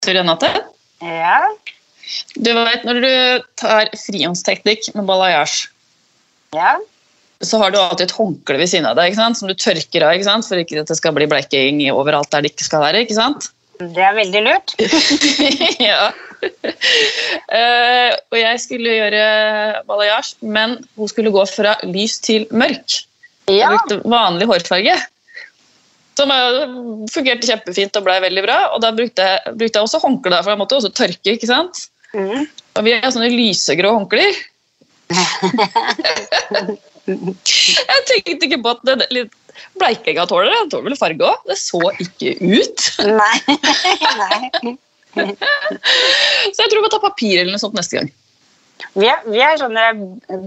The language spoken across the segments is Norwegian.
du, Renate? Ja. Du vet, Når du tar frihåndsteknikk med balayage, Ja. så har du alltid et håndkle ved siden av deg som du tørker av ikke for ikke at det skal bli bleking overalt der det ikke skal være. ikke sant? Det er veldig lurt. ja. Uh, og jeg skulle gjøre balayage, men hun skulle gå fra lys til mørk. Jeg Ja. brukte vanlig hårfarge. Som fungerte kjempefint og ble veldig bra. Og da brukte jeg, brukte jeg også håndkle, for jeg måtte også tørke. ikke sant? Mm. Og vi har sånne lysegrå håndklær. jeg tenkte ikke på at det litt bleikinga tåler det. Tåler vel farge òg. Det så ikke ut. Nei. Nei. Så jeg tror vi må ta papir eller noe sånt neste gang. Vi er, vi er sånne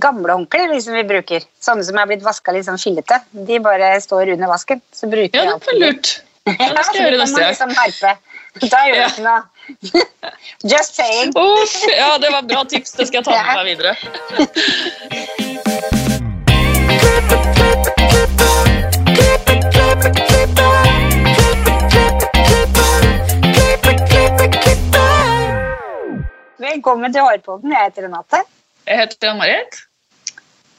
gamle håndklær liksom som vi bruker. Sånne som er blitt vaska litt sånn fillete. De bare står under vasken. Så bruker Ja, det er lurt. Ja, det skal jeg gjøre neste gang. Liksom. Da gjør Ja. ikke noe. Just saying. Uff, ja, det var et bra tips. Det skal jeg ta med meg videre. Velkommen til Hårpodden. Jeg heter Renate. Jeg heter Jan Marit.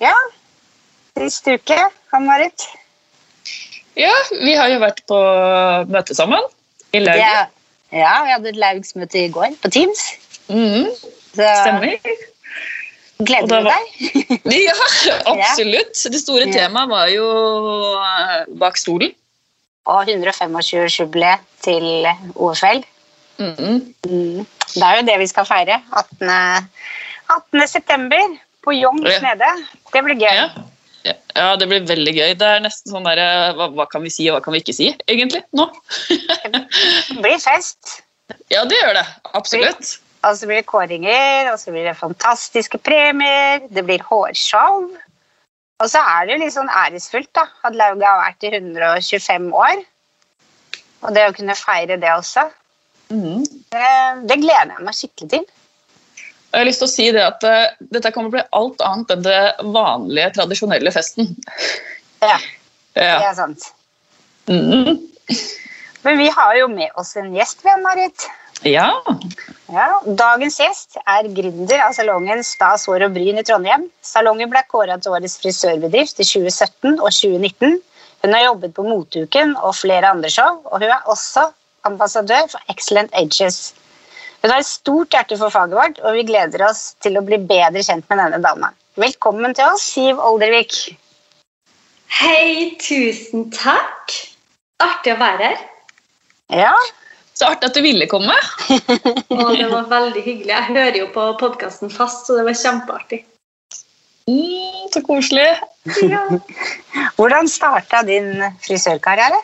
Ja, sist uke, Ann-Marit. Ja, vi har jo vært på møte sammen i Lauget. Ja, ja, vi hadde et laugsmøte i går på Teams. Mhm, Så stemmer. Gleder du var- deg? Ja, absolutt. Det store Ja. temaet var jo eh, bak stolen. Og 125-årsjubileet til OFL. Mhm. Mm. Det er jo det vi skal feire. 18. 18. september på Jong Ja. nede. Det blir gøy. Ja. Ja, ja, det blir veldig gøy. Det er nesten sånn der, eh, hva, hva kan vi si og hva kan vi ikke si, egentlig, nå? Det blir fest. Ja, det gjør det. Absolutt. Og så blir det kåringer, og så blir det fantastiske premier. Det blir hårshow. Og så er det jo litt sånn æresfullt da, at lauget har vært i 125 år. Og det å kunne feire det også, Mhm. det, gleder jeg meg skikkelig til. Jeg har lyst til å si det at uh, dette kommer til å bli alt annet enn det vanlige, tradisjonelle festen. Ja, det er sant. Mm. Men vi har jo med oss en gjest, vi, Marit. ja. Ja, dagens gjest er gründer av salongen Stas hår og bryn i Trondheim. Salongen ble kåret til årets frisørbedrift i 2017 og 2019. Hun har jobbet på Moteuken og flere andre show, og hun er også ambassadør for Excellent Ages. Hun har et stort hjerte for faget vårt, og vi gleder oss til å bli bedre kjent med denne dama. Velkommen til oss, Siv Oldervik. Hei, tusen takk. Artig å være her. Ja, Så artig at du ville komme. Og det var veldig hyggelig. Jeg hører jo på podkasten fast, så det var kjempeartig. Mm, så koselig. Ja. hvordan starta din frisørkarriere?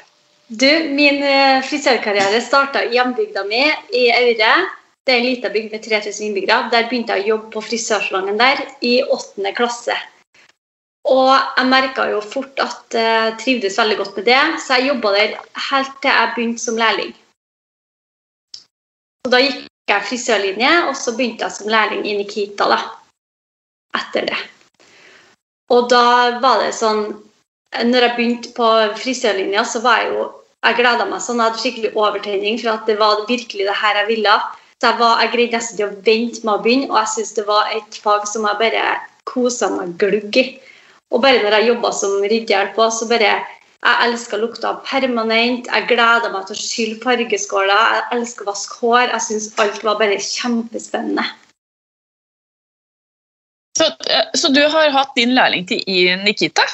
Du, min eh, frisørkarriere starta i hjembygda mi i Aure. Det er en liten bygd med 3000 innbyggere. Der begynte jeg å jobbe på frisørsalongen der i åttende klasse. Og jeg merka jo fort at jeg trivdes veldig godt med det, så jeg jobba der helt til jeg begynte som lærling. Og da gikk jeg frisørlinje, og så begynte jeg som lærling i Nikita da, etter det. Og da var det sånn Når jeg begynte på frisørlinja, så var jeg jo Jeg gleda meg sånn, jeg hadde skikkelig overtenning for at det var virkelig det her jeg ville. Så jeg, var, jeg greide nesten ikke å vente med å begynne, og jeg syns det var et fag som jeg bare kosa meg glugg i. Og bare når jeg jobba som ryddehjelp òg, så bare Jeg elska lukta permanent. Jeg gleda meg til å skylle fargeskåler. Jeg elsker å vaske hår. Jeg syns alt var bare kjempespennende. Så, eh, så du har hatt din lærlingtid i Nikita?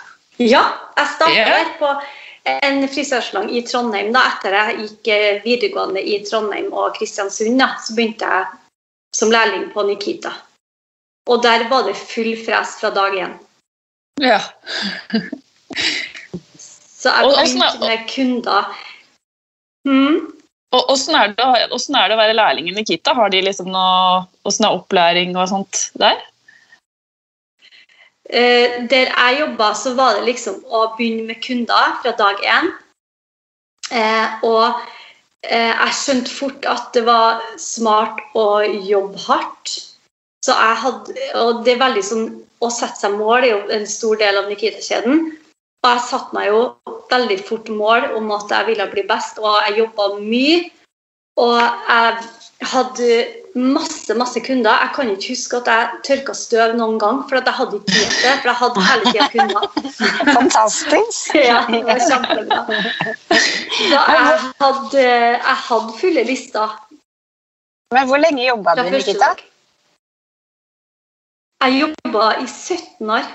Ja, jeg starta der på en frisørsalong i Trondheim. da, Etter jeg gikk eh, videregående i Trondheim og Kristiansund, da, så begynte jeg som lærling på Nikita. Og der var det full fres fra dag én. Ja. Så jeg begynte med kunder. Mm. Og Åssen er, er det å være lærling i Nikita? Har de liksom noe, Åssen er opplæring og sånt der? Eh, der jeg jobba, så var det liksom å begynne med kunder fra dag én. Eh, og eh, jeg skjønte fort at det var smart å jobbe hardt. Så jeg hadde, og det er veldig sånn, Å sette seg mål er jo en stor del av Nikita-kjeden. Og jeg satte meg jo veldig fort mål om at jeg ville bli best, og jeg jobba mye. Og jeg hadde masse masse kunder. Jeg kan ikke huske at jeg tørka støv noen gang, for at jeg hadde ikke tid til det. For jeg hadde hele tida kunder. Fantastisk. Ja, det var kjempebra. Så jeg hadde, jeg hadde fulle lister. Men hvor lenge jobba du, Nikita? Jeg jobba i 17 år.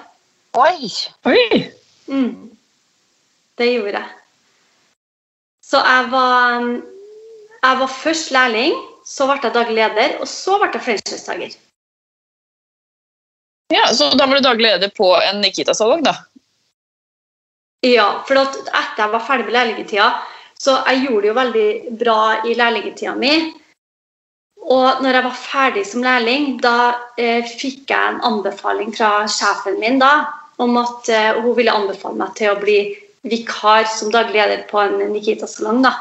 Oi! Oi! Mm. Det gjorde jeg. Så jeg var, jeg var først lærling, så ble jeg daglig leder, og så ble jeg franchisetaker. Ja, så da var du daglig leder på en Nikita-salong, da? Ja, for at etter jeg var ferdig med lærlingtida, så jeg gjorde det jo veldig bra i lærlingtida mi. Og når jeg var ferdig som lærling, da eh, fikk jeg en anbefaling fra sjefen min da, om at eh, hun ville anbefale meg til å bli vikar som daglig leder på en Nikita-salong. da.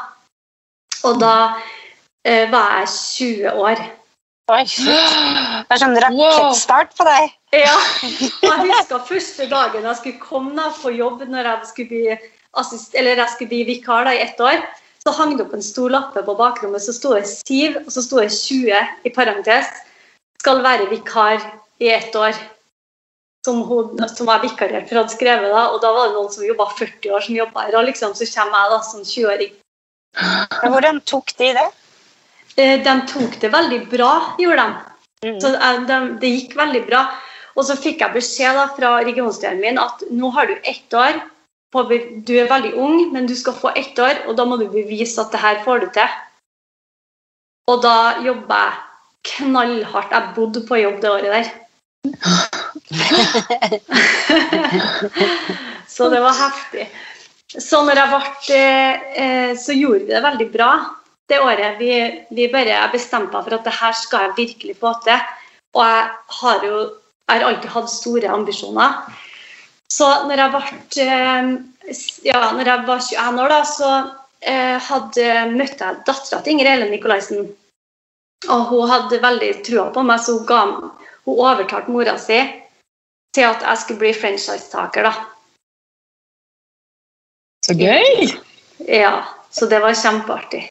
Og da eh, var jeg 20 år. Oi, shit. Det er sånn rakettstart på deg. Ja, og jeg husker første dagen jeg skulle komme da, på jobb når jeg skulle bli, assist eller jeg skulle bli vikar da, i ett år. Så hang det opp en stor lappe på bakrommet, så sto det Siv, og så sto det 20 i parentes. Skal være vikar i ett år. Som, hun, som jeg vikariert for hadde skrevet da, og da var det noen som jobba 40 år som jobba her, og liksom så kommer jeg da som 20-åring. Hvordan tok de det? Eh, De tok det veldig bra, gjorde de. Mm. Så eh, de, det gikk veldig bra. Og så fikk jeg beskjed da fra regionstyret min at nå har du ett år. På, du er veldig ung, men du skal få ett år, og da må du bevise at det her får du til. Og da jobba jeg knallhardt. Jeg bodde på jobb det året der. så det var heftig. Så når jeg ble eh, Så gjorde vi det veldig bra det året. Vi, vi bare bestemte meg for at det her skal jeg virkelig få til. Og jeg har jo jeg har alltid hatt store ambisjoner. Så når jeg, ble, eh, ja, når jeg var 21 år, da, så eh, hadde, møtte jeg dattera til Inger Ellen Nikolaisen. Og hun hadde veldig trua på meg, så hun, ga, hun overtalte mora si til at jeg skulle bli franchisetaker. da. Så gøy! Ja, så det var kjempeartig.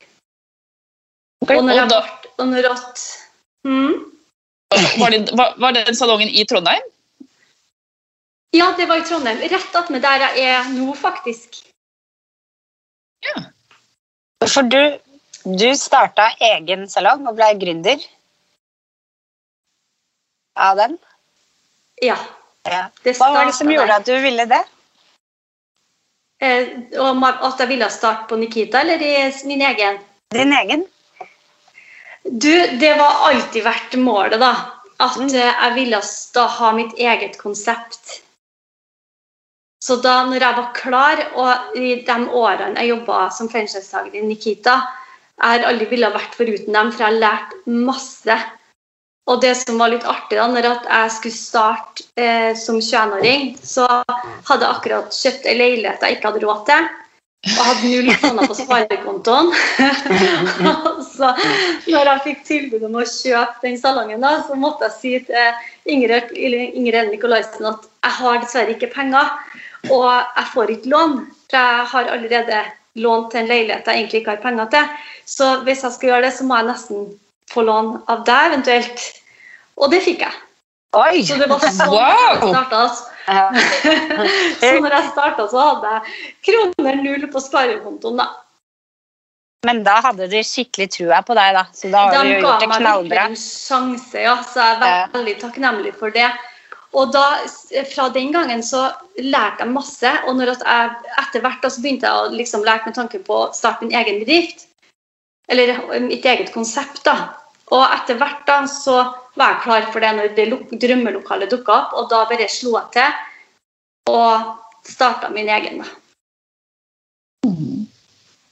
Ok, Og når jeg og da, ble, og når at, mm, var, det, var, var den salongen i Trondheim? Ja, det var i Trondheim. Rett attmed der jeg er nå, faktisk. Ja. For du, du starta egen salong og ble gründer av den? Ja. Ja. Det Hva var det som gjorde at du ville det? Eh, om at jeg ville starte på Nikita, eller i min egen? Din egen? Du, det var alltid vært målet, da. At Mm. eh, jeg ville da ha mitt eget konsept. Så da når jeg var klar, og i de årene jeg jobba som franchisetaker i Nikita, jeg har aldri ville vært foruten dem, for jeg har lært masse. Og det som var litt artig, da, når jeg skulle starte eh, som 21-åring, så hadde jeg akkurat kjøpt ei leilighet jeg ikke hadde råd til. Og hadde null kroner på sparekontoen. så når jeg fikk tilbud om å kjøpe den salongen, da, så måtte jeg si til Ingrid Nikolaisen at jeg har dessverre ikke penger. Og jeg får ikke lån, for jeg har allerede lånt til en leilighet jeg egentlig ikke har penger til. Så hvis jeg skal gjøre det, så må jeg nesten få lån av deg eventuelt. Og det fikk jeg. Oi! Så det var sånn Wow! jeg starta. Ja. Så når jeg starta, så hadde jeg kroner null på sparekontoen. da. Men da hadde de skikkelig trua på deg, da. Så da har De du gjort det knallbra. De ga knallbra. en sjanse, ja, så jeg er Ja. veldig takknemlig for det. Og da, Fra den gangen så lærte jeg masse, og når at jeg etter hvert da, så begynte jeg å liksom lære med tanke på å starte min egen bedrift. Eller mitt eget konsept. da. Og etter hvert da, så var jeg klar for det når det drømmelokalet dukka opp, og da bare slo jeg til og starta min egen.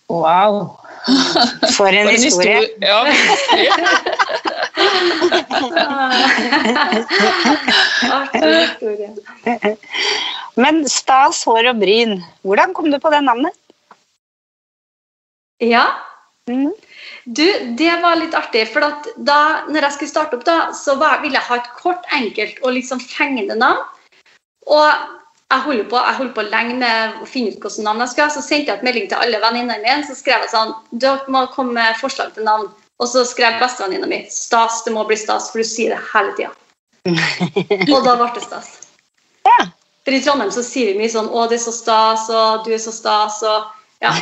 Wow. For en For en historie. historie. Ja, historie. Men Stas, hår og bryn, hvordan kom du på det navnet? Ja, Mhm. Du, det var litt artig, for at da når jeg skulle starte opp, da, så var, ville jeg ha et kort, enkelt og liksom fengende navn. Og jeg holdt på, jeg på lenge med å finne ut hvilket navn jeg skulle ha, så sendte jeg et melding til alle venninnene mine. Så skrev jeg sånn Dere må komme med forslag til navn. Og så skrev bestevenninna mi stas, det må bli stas, for du sier det hele tida. og da ble det stas. Ja. For i Trondheim så sier vi mye sånn 'Å, det er så stas', og 'du er så stas', og ja.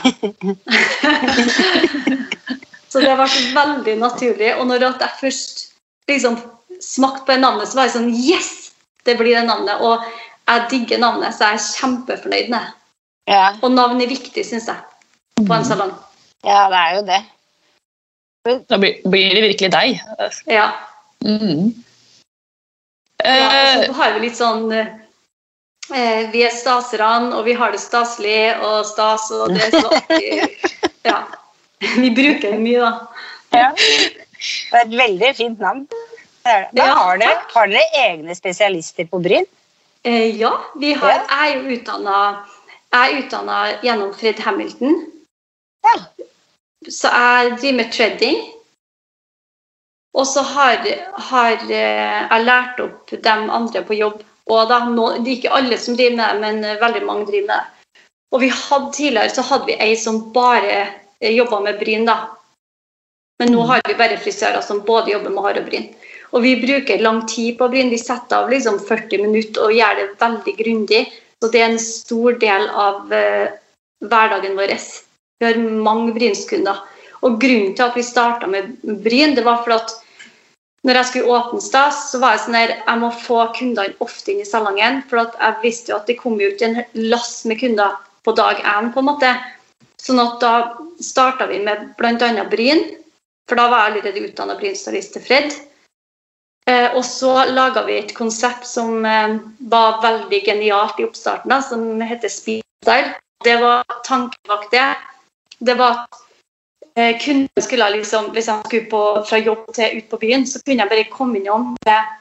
så det ble veldig naturlig. Og når jeg først liksom smakte på det navnet, så var jeg sånn Yes! Det blir det navnet. Og jeg digger navnet, så jeg er kjempefornøyd med det. Ja. Og navn er viktig, syns jeg, på en salong. ja, det er jo det. Da blir, blir det virkelig deg. Ja. Mm. ja og Eh, så har vi litt sånn eh, Vi er staserne, og vi har det staselig og stas, og det er så artig. Ja. Vi bruker det mye, da. Ja. Det er et veldig fint navn. Ja, har, dere, har dere egne spesialister på Bryn? Eh, ja, vi har, jeg er utdanna jeg er utdanna gjennom Fred Hamilton. Ja. Så jeg driver med treading. Og så har, har eh, jeg lært opp de andre på jobb. Og da, nå, det er ikke alle som driver med det, men eh, veldig mange driver med det. Og vi hadde tidligere så hadde vi ei som bare jobba med bryn, da. Men nå har vi bare frisører som både jobber med hår og bryn. Og vi bruker lang tid på bryn. Vi setter av liksom 40 minutter og gjør det veldig grundig. Så det er en stor del av uh, hverdagen vår. Vi har mange brynskunder. Og grunnen til at vi starta med bryn, det var for at når jeg skulle åpne stas, så var jeg sånn her Jeg må få kundene ofte inn i salongen. For jeg visste jo at det kom jo ikke en lass med kunder på dag én, på en måte. Sånn at da starta vi med bl.a. bryn. For da var jeg allerede utdanna brynstylist til Fred. Eh, og så laga vi et konsept som eh, var veldig genialt i oppstarten, da, som heter Speedstyle. Det var tanken det. Det var at kunden skulle liksom, Hvis jeg skulle på, fra jobb til ut på byen, så kunne jeg bare komme innom med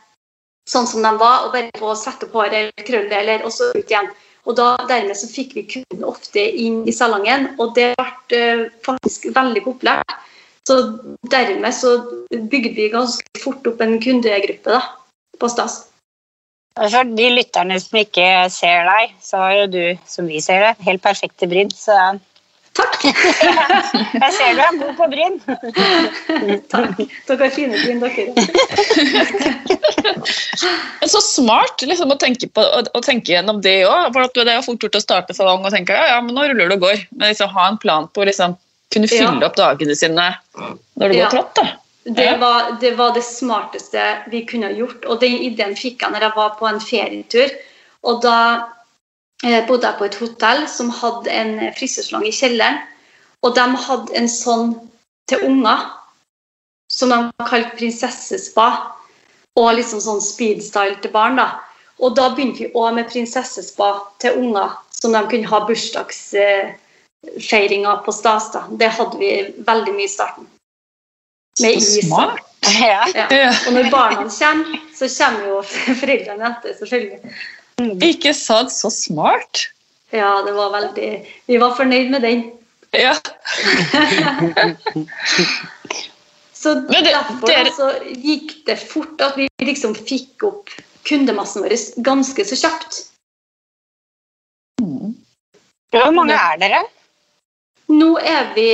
sånn som de var, og bare få sette på håret eller krølldeler, og så ut igjen. Og da, Dermed så fikk vi kunden ofte inn i salongen, og det ble eh, faktisk veldig populært. Så dermed så bygde vi ganske fort opp en kundegruppe da, på Stas. For de lytterne som ikke ser deg, så har jo du, som vi ser det, helt perfekte bryn. Så Takk! jeg ser du er god på bryn. Takk. Dere har fine bryn, dere. Men så smart liksom, å, tenke på, å, å tenke gjennom det òg. For at det er fort gjort å starte salong og tenke ja, ja, men nå ruller det og går. Men liksom, ha en plan på å liksom, kunne fylle Ja. opp dagene sine når det Ja. går trått. da. Det var, det var det smarteste vi kunne ha gjort. Og den ideen fikk jeg når jeg var på en ferietur. Og da eh, bodde jeg på et hotell som hadde en frisørsalong i kjelleren. Og de hadde en sånn til unger som de kalte prinsessespa. Og liksom sånn speedstyle til barn. da. Og da begynte vi òg med prinsessespa til unger, som de kunne ha bursdagsfeiringer på stas. da. Det hadde vi veldig mye i starten. Med Så is. smart. Ja. Ja. Ja. Og når barna kommer, så kommer jo foreldrene etter, selvfølgelig. Ikke sant? Så smart. Ja, det var veldig Vi var fornøyd med den. Ja. Så det- derfor det er... så gikk det fort at vi liksom fikk opp kundemassen vår ganske så kjapt. Hvor mange er dere? Nå er vi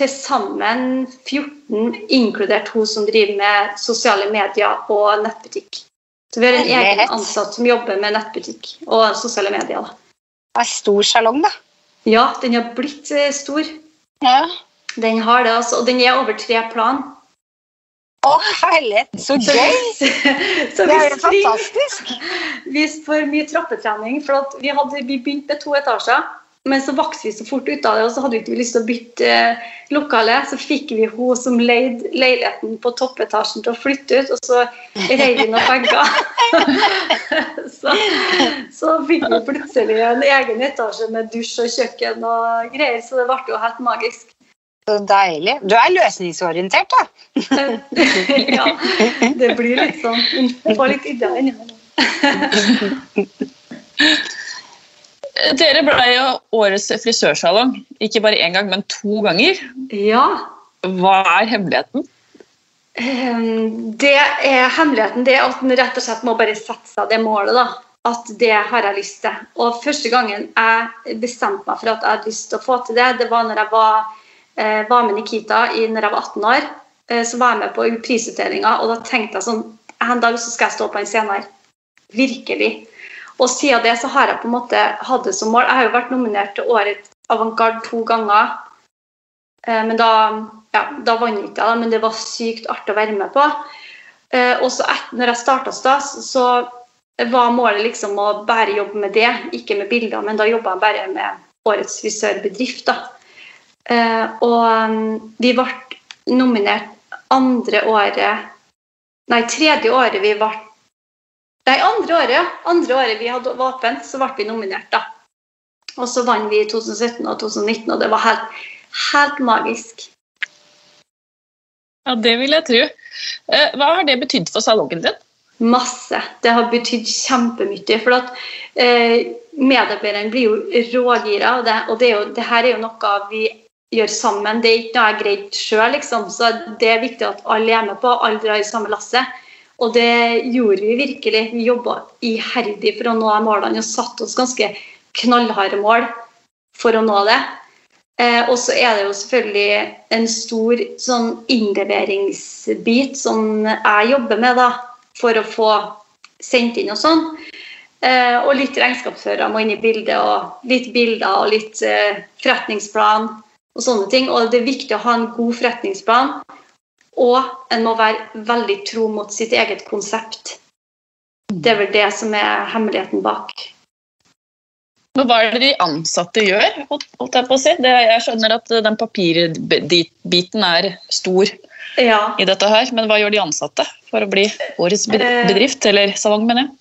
til sammen 14, inkludert hun som driver med sosiale medier og nettbutikk. Så vi har en egen ansatt som jobber med nettbutikk og sosiale medier. Da. Det er stor salong, da. Ja, den har blitt eh, stor. Ja. Den har det, altså. Og den er over tre plan. Å, herlighet, så Så, gøy! så Det er jo fantastisk. Vi får mye trappetrening. For vi, hadde, vi begynte med to etasjer, men så vokste vi så fort ut av det, og så hadde vi ikke lyst til å bytte eh, lokale. Så fikk vi hun som leide leiligheten på toppetasjen til å flytte ut, og så reiv vi noen vegger. så, så fikk vi plutselig en egen etasje med dusj og kjøkken og greier, så det ble jo helt magisk. Så deilig. Du er løsningsorientert, da. ja, det blir litt sånn. Får litt ideer innimellom. Dere ble jo årets frisørsalong. Ikke bare én gang, men to ganger. Ja. Hva er hemmeligheten? Ehm, Det er hemmeligheten det at en rett og slett må bare sette seg det målet. da. At det har jeg lyst til. Og første gangen jeg bestemte meg for at jeg hadde lyst til å få til det, det var når jeg var, eh, var med Nikita i, når jeg var 18 år. eh, så var jeg med på prisutdelinga, og da tenkte jeg sånn En dag så skal jeg stå på en scene her. Virkelig. Og siden det så har jeg på en måte hatt det som mål. Jeg har jo vært nominert til Årets avantgarde to ganger. Eh, men da, ja, da vant jeg ikke, men det var sykt artig å være med på. Eh, og så når jeg starta Stas, så var målet liksom å bare jobbe med det, ikke med bilder. Men da jobba jeg bare med Årets frisørbedrift. da. Eh, og um, vi ble nominert andre året Nei, tredje året vi ble Nei, andre året. Andre året vi hadde åpent, så ble vi nominert, da. Og så vant vi i 2017 og 2019, og det var helt, helt magisk. Ja, det vil jeg tro. Eh, hva har det betydd for salongen din? Masse. Det har betydd kjempemye. For at eh, medarbeiderne blir jo rågira, og, det, og det, er jo, det, her er jo noe vi gjør sammen. Det er ikke noe jeg greide sjøl, liksom. Så det er viktig at alle er med på, alle drar i samme lasset. Og det gjorde vi virkelig. Vi jobba iherdig for å nå målene og satte oss ganske knallharde mål for å nå det. Eh, og så er det jo selvfølgelig en stor sånn innleveringsbit som jeg jobber med da, for å få sendt inn og sånn. Eh, og litt regnskapsførere må inn i bildet, og litt bilder og litt eh, forretningsplan og sånne ting. Og det er viktig å ha en god forretningsplan, og en må være veldig tro mot sitt eget konsept. Det er vel det som er hemmeligheten bak. Men hva er det de ansatte gjør? holdt jeg på å si? Det, jeg skjønner at den papirbiten er stor Ja. i dette her, men hva gjør de ansatte for å bli årets Eh. bedrift, eller salong, mener jeg?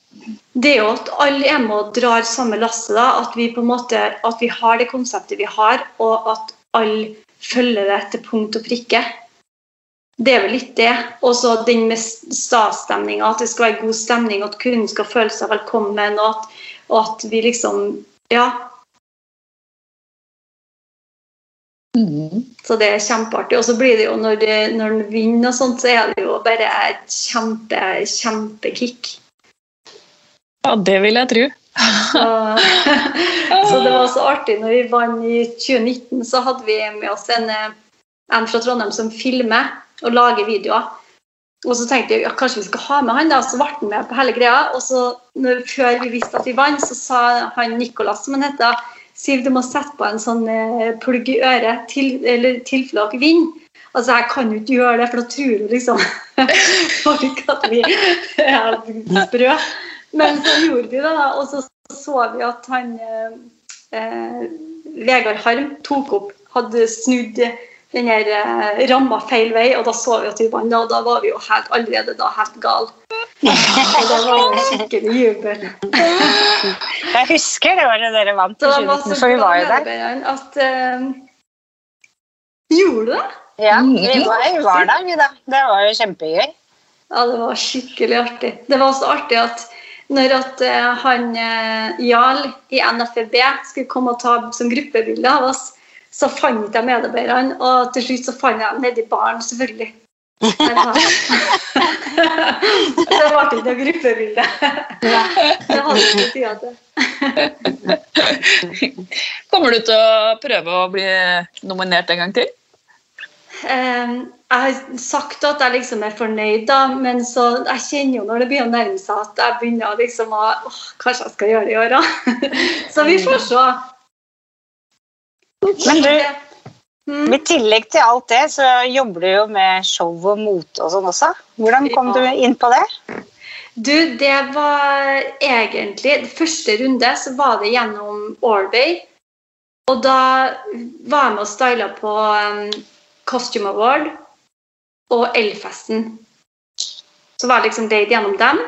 Det er jo at alle er med og drar samme lasset. At vi på en måte, at vi har det konseptet vi har, og at alle følger det til punkt og prikke. Det er vel litt det. Og så den med stastemninga, at det skal være god stemning, at kunden skal føle seg velkommen, og at, og at vi liksom Ja. Mm. Så det er kjempeartig. Og så blir det jo når, det, når den vinner og sånt, så er det jo bare et kjempe, kjempekick. Ja, det vil jeg tro. Så, så det var så artig. Når vi vant i 2019, så hadde vi med oss en, eh, en fra Trondheim som filmer og lager videoer. Og så tenkte jeg ja, kanskje vi skal ha med han da, så ble han med på hele greia. Og så når, før vi visste at vi vant, så sa han Nicolas, som han heter, Siv, du må sette på en sånn eh, plugg i øret til, eller tilfelle dere vinner. Altså, jeg kan jo ikke gjøre det, for da tror du liksom folk at vi er sprø. Men så gjorde vi det, da. Og så så vi at han eh, eh, Vegard Harm tok opp, hadde snudd den her eh, ramma feil vei, og da så vi at vi vant. Og da var vi jo helt, allerede da helt gale. Og det var det skikkelig jubel. Jeg husker det året dere vant i Så da var 2019, så for vi var jo der. at uh, Gjorde du det? Ja, vi var, vi var der, vi da. Det var jo kjempegøy. Ja, det var skikkelig artig. Det var så artig at når at eh, han Jarl i NFB skulle komme og ta som gruppebilde av oss, så fant jeg medarbeiderne, og til slutt så fant jeg dem nedi baren, selvfølgelig. Så det ble ikke noe gruppebilde. Det hadde ikke tida til. Kommer du til å prøve å bli nominert en gang til? Jeg har sagt at jeg liksom er fornøyd, da, men så jeg kjenner jo når det begynner å nærme seg at jeg begynner liksom å åh, Kanskje jeg skal gjøre det i år òg. så vi får se. Men du, med i tillegg til alt det, så jobber du jo med show og mote og sånn også. Hvordan kom Ja. du inn på det? Du, det var egentlig Første runde så var det gjennom Orbay. Og da var jeg med og styla på um, Costume Award og Elfesten. Så var jeg liksom date gjennom dem.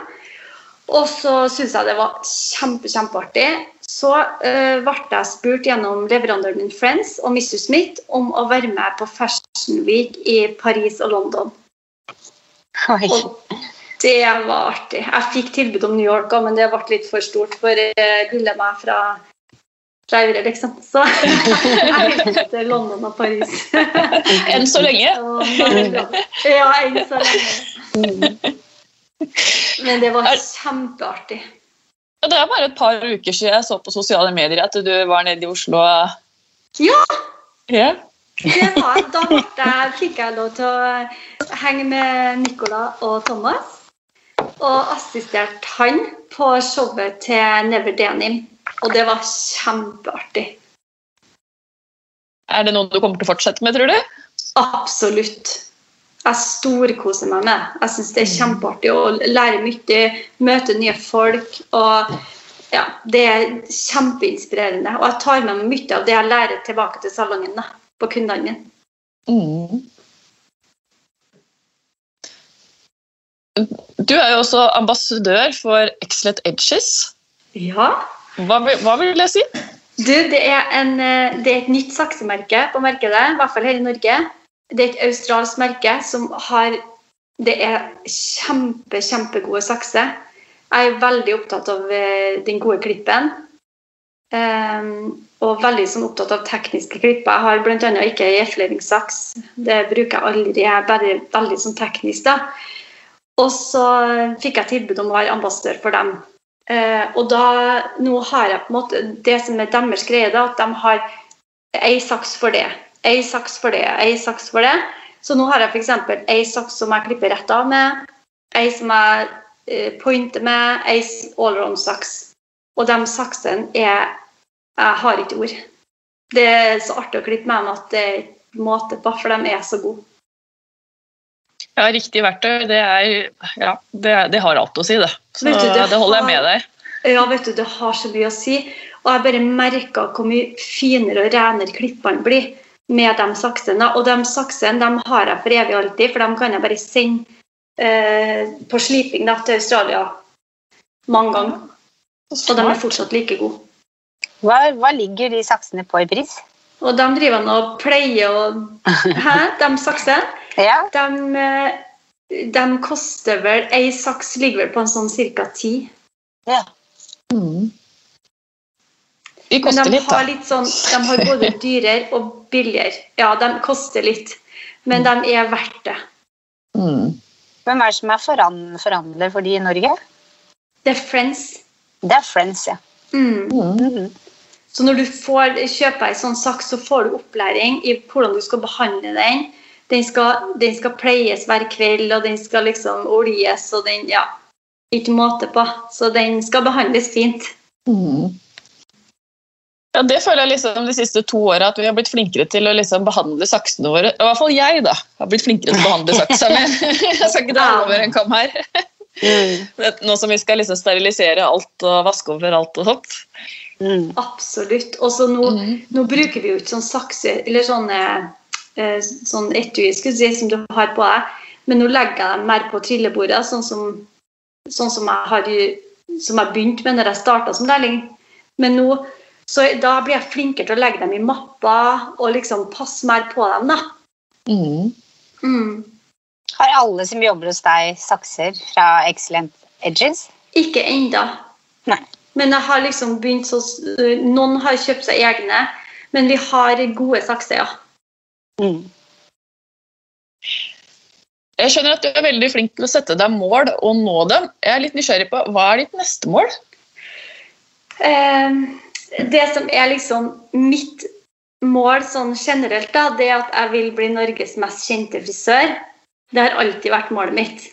Og så syntes jeg det var kjempe, kjempeartig. Så uh, ble jeg spurt gjennom leverandøren min Friends og Mr. Smith om å være med på Fashion Week i Paris og London. Oi. Og det var artig. Jeg fikk tilbud om New York òg, men det ble litt for stort for uh, lille meg fra Aure, liksom. Så jeg heter London og Paris. Enn så lenge. Ja, enn så lenge. Men det var kjempeartig. Ja, Det er bare et par uker siden jeg så på sosiale medier at du var nede i Oslo. Ja, Ja. Det var, da jeg, fikk jeg lov til å henge med Nicola og Thomas. Og assisterte han på showet til Never Denim. Og det var kjempeartig. Er det noe du kommer til å fortsette med, tror du? Absolutt. Jeg storkoser meg med. Jeg syns det er kjempeartig å lære mye, møte nye folk. og ja, Det er kjempeinspirerende. Og jeg tar med meg mye av det jeg lærer tilbake til salongen da, på kundene mine. Mm. Du er jo også ambassadør for Excellent Edges. Ja. Hva hva vil det si? Du, det er, en, eh, det er et nytt saksemerke på markedet, i hvert fall her i Norge. Det er et australsk merke som har Det er kjempe, kjempegode sakser. Jeg er veldig opptatt av eh, den gode klippen. Um, og veldig sånn, opptatt av tekniske klipper. Jeg har bl.a. ikke gjefleringssaks. Det bruker jeg aldri. Jeg er bare veldig sånn teknisk. da. Og så fikk jeg tilbud om å være ambassadør for dem. Uh, og da, nå har jeg på en måte Det som er deres greie, da, at de har ei saks for det, ei saks for det, ei saks for det. Så nå har jeg f.eks. ei saks som jeg klipper rett av med, ei som jeg eh, pointer med, ei allround-saks. Og de saksene er Jeg har ikke ord. Det er så artig å klippe med dem at det er ikke måte på, for de er så gode. Ja, riktig verktøy, det, er, ja, det, det har alt å si, det. Så du, det, det holder jeg med deg. Ja, vet du, det har så mye å si. Og jeg bare merker hvor mye finere og renere klippene blir med de saksene. Og de saksene de har jeg for evig alltid, for de kan jeg bare sende eh, på sliping da, til Australia mange ganger. Og de er fortsatt like gode. Hva, hva ligger de saksene på i pris? Og de driver nå og pleier og Hæ? De saksene? Ja, De, eh, de koster vel Ei saks ligger vel på en sånn ca. ti. ja. Mm. De koster de litt, da. har litt sånn De har både dyrere og billigere. Ja, de koster litt, men de er verdt det. Mm. Hvem er det som er foran, forhandler for de i Norge? Det er friends. Det er Friends, ja. Mm. Mm. Mhm. Så når du får kjøper ei sånn saks, så får du opplæring i hvordan du skal behandle den. Den skal, den skal pleies hver kveld, og den skal liksom oljes, og den Ja, ikke måte på. Så den skal behandles fint. Mm. Ja, Det føler jeg liksom de siste to åra at vi har blitt flinkere til å liksom behandle saksene våre. I hvert fall jeg da, har blitt flinkere til å behandle saksene mi. Jeg skal ikke dra over en kam her. Mm. Nå som vi skal liksom sterilisere alt og vaske over alt og sånt. Mm. Absolutt. Og så nå, Mm. nå bruker vi jo ikke sånn sakse eller sånne eh, sånn etui skulle si, som du har på deg, men nå legger jeg dem mer på trillebordet, sånn som, sånn som jeg har som jeg begynte med når jeg starta som lærling. Men nå, så da blir jeg flinkere til å legge dem i mapper og liksom passe mer på dem. da. Mm. Mm. Har alle som jobber hos deg, sakser fra Excellent Edges? Ikke enda. Nei. Men jeg har liksom begynt så Noen har kjøpt seg egne, men vi har gode sakser, ja. Mm. Jeg skjønner at du er veldig flink til å sette deg mål og nå dem. Jeg er litt nysgjerrig på, Hva er ditt neste mål? Eh, det som er liksom mitt mål sånn generelt, da, det er at jeg vil bli Norges mest kjente frisør. Det har alltid vært målet mitt.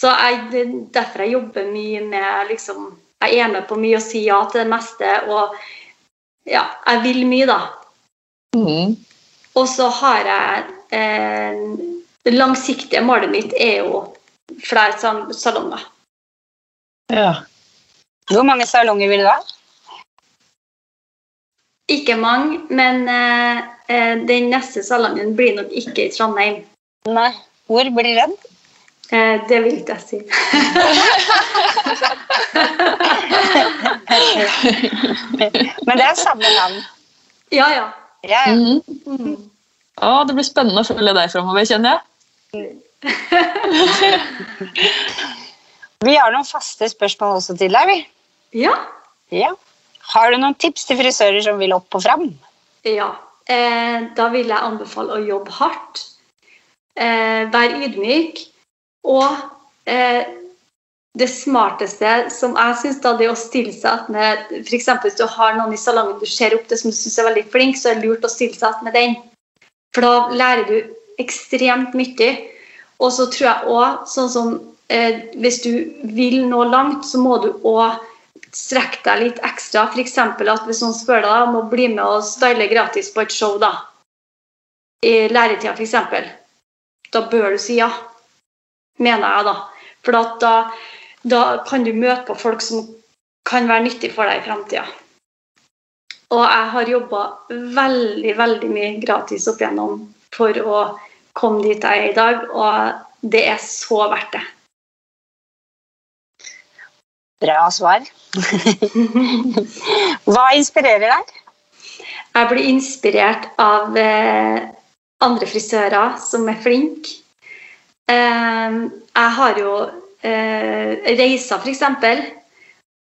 Så jeg, det er derfor jeg jobber mye med liksom, Jeg er med på mye og sier ja til det meste. Og ja, jeg vil mye, da. Mm. Og så har jeg eh, Det langsiktige målet mitt er jo flere salonger. Ja. Hvor mange salonger vil du ha? Ikke mange, men eh, eh, den neste salongen blir nok ikke i Trondheim. Nei. Hvor blir den? Eh, det vil ikke jeg si. Men det er samme navn. Ja, ja. Ja, ja. Mm. Mm. Å, det blir spennende å følge deg framover, kjenner jeg. Vi har noen faste spørsmål også til deg. vi. Ja. Ja. Har du noen tips til frisører som vil opp og fram? ja. Eh, da vil jeg anbefale å jobbe hardt. Eh, Vær ydmyk. Og eh, det smarteste som jeg syns, da, det er å stille seg med F.eks. hvis du har noen i salongen du ser opp til som du syns er veldig flink, så er det lurt å stille seg med den. For da lærer du ekstremt mye. Og så tror jeg òg, sånn som eh, hvis du vil nå langt, så må du òg strekke deg litt ekstra. F.eks. at hvis noen spør deg om å bli med og style gratis på et show da, i læretida f.eks., da bør du si ja. Mener jeg, da. For da, da kan du møte på folk som kan være nyttig for deg i framtida. Og jeg har jobba veldig, veldig mye gratis opp igjennom for å komme dit jeg er i dag, og det er så verdt det. Bra svar. Hva inspirerer deg? Jeg blir inspirert av eh, andre frisører som er flinke. Eh, jeg har jo eh, reiser, f.eks.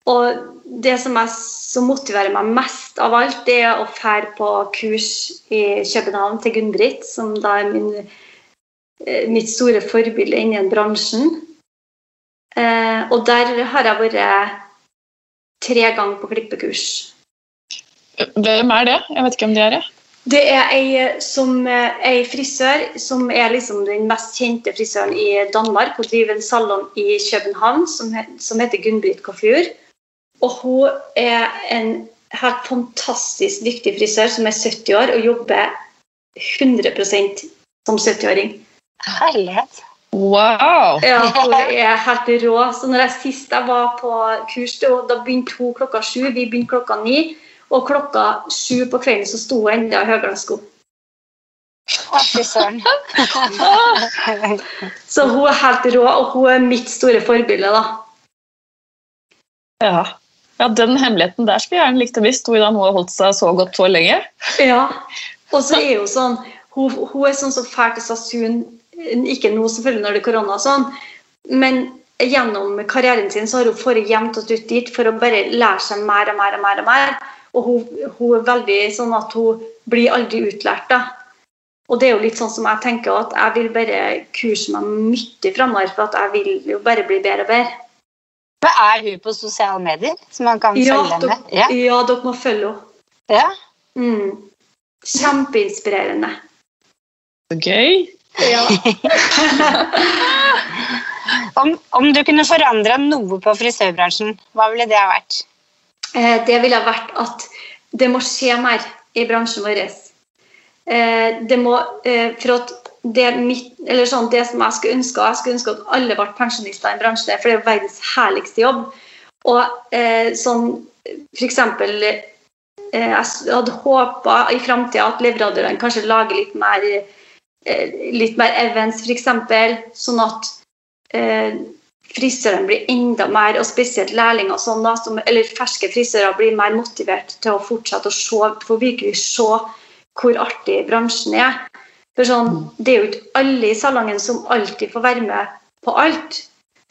Og det som, jeg, som, motiverer meg mest av alt, det er å fære på kurs i København til Gunn-Britt, som da er min, mitt store forbilde innen bransjen. Eh, og der har jeg vært tre ganger på klippekurs. Hvem er det? Jeg vet ikke hvem de er det. Det er ei, som, ei frisør som er liksom den mest kjente frisøren i Danmark. Hun driver en salong i København som, som heter Gunn-Britt Coiffure. Og hun er en helt fantastisk dyktig frisør som er 70 år og jobber 100% som 70-åring. Herlighet. Wow! Ja, hun er helt rå. Så når jeg sist jeg var på kurs, da begynte hun klokka sju, vi begynte klokka ni. Og klokka sju på kvelden så sto hun ennå i søren. så hun er helt rå, og hun er mitt store forbilde, da. Ja. ja, den hemmeligheten der skulle jeg gjerne likt å visst, hvordan hun har holdt seg så godt så lenge. Ja, og så er hun sånn Hun, hun er sånn som drar til Sasun, ikke nå selvfølgelig når det er korona og sånn, men gjennom karrieren sin så har hun fått jevnt og trutt dit for å bare lære seg mer og mer og mer. Og mer. Og hun, hun, er veldig sånn at hun blir aldri utlært. da. Og det er jo litt sånn som jeg tenker at jeg vil bare kurse meg mye framover, for at jeg vil jo bare bli bedre og bedre. Men er hun på sosiale medier? Så man kan ja, følge henne? Ja. ja, dere må følge henne. Ja. Mm. Kjempeinspirerende. Så gøy. Ja. om, om, du kunne forandre noe på frisørbransjen, hva ville det ha vært? Eh, det ville ha vært at det må skje mer i bransjen vår. Eh, det må, eh, for at det, mitt, sånn, det, som jeg skulle ønske Jeg skulle ønske at alle ble pensjonister i en bransje, for det er verdens herligste jobb. Og sånn eksempel jeg hadde håpa i framtida at leverandørene kanskje lager litt mer litt mer events, f.eks. Sånn at eh, frisørene blir enda mer, og spesielt lærlinger sånn da, som, eller ferske frisører blir mer motivert til å fortsette å se, for virkelig se hvor artig bransjen er. For sånn, Det er jo ikke alle i salongen som alltid får være med på alt.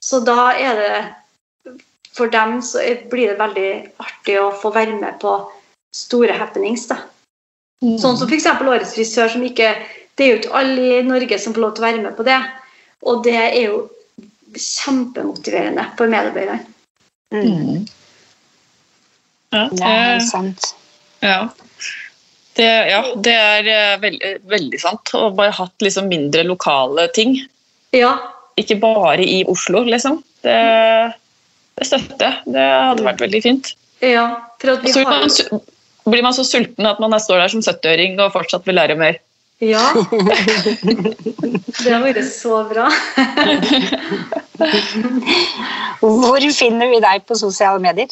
Så da er det For dem så blir det veldig artig å få være med på store happenings. da. Mm. Sånn som f.eks. årets frisør, som ikke det er jo ikke alle i Norge som får lov til å være med på det. Og det er jo kjempemotiverende for medarbeiderne. Mm. Ja, det er sant. Ja. Det, ja, det er eh, veldig, veldig sant. Og bare hatt liksom mindre lokale ting. Ja. Ikke bare i Oslo, liksom. Det, det støtter jeg. Det hadde vært veldig fint. Ja, for at vi har... blir man så sulten at man står der som 70-åring og fortsatt vil lære mer. Ja. Det har vært så bra. Hvor finner vi deg på sosiale medier?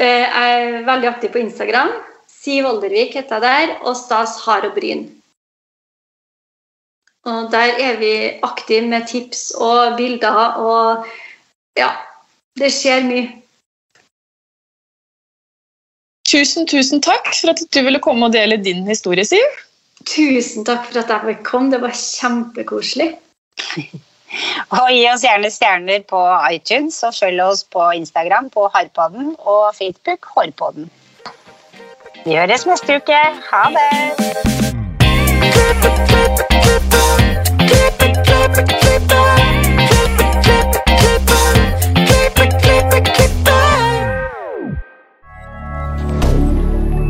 Eh, jeg er veldig aktiv på Instagram. Siv Oldervik heter jeg der, og Stas Har og Bryn. Og der er vi aktive med tips og bilder og ja, det skjer mye. Tusen, tusen takk for at du ville komme og dele din historie, Siv. Tusen takk for at jeg fikk komme. Det var kjempekoselig. Og gi oss gjerne stjerner på iTunes, og følg oss på Instagram på Harpodden og Facebook Hårpodden. Vi høres neste uke. Ha det!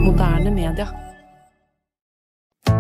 Moderne media.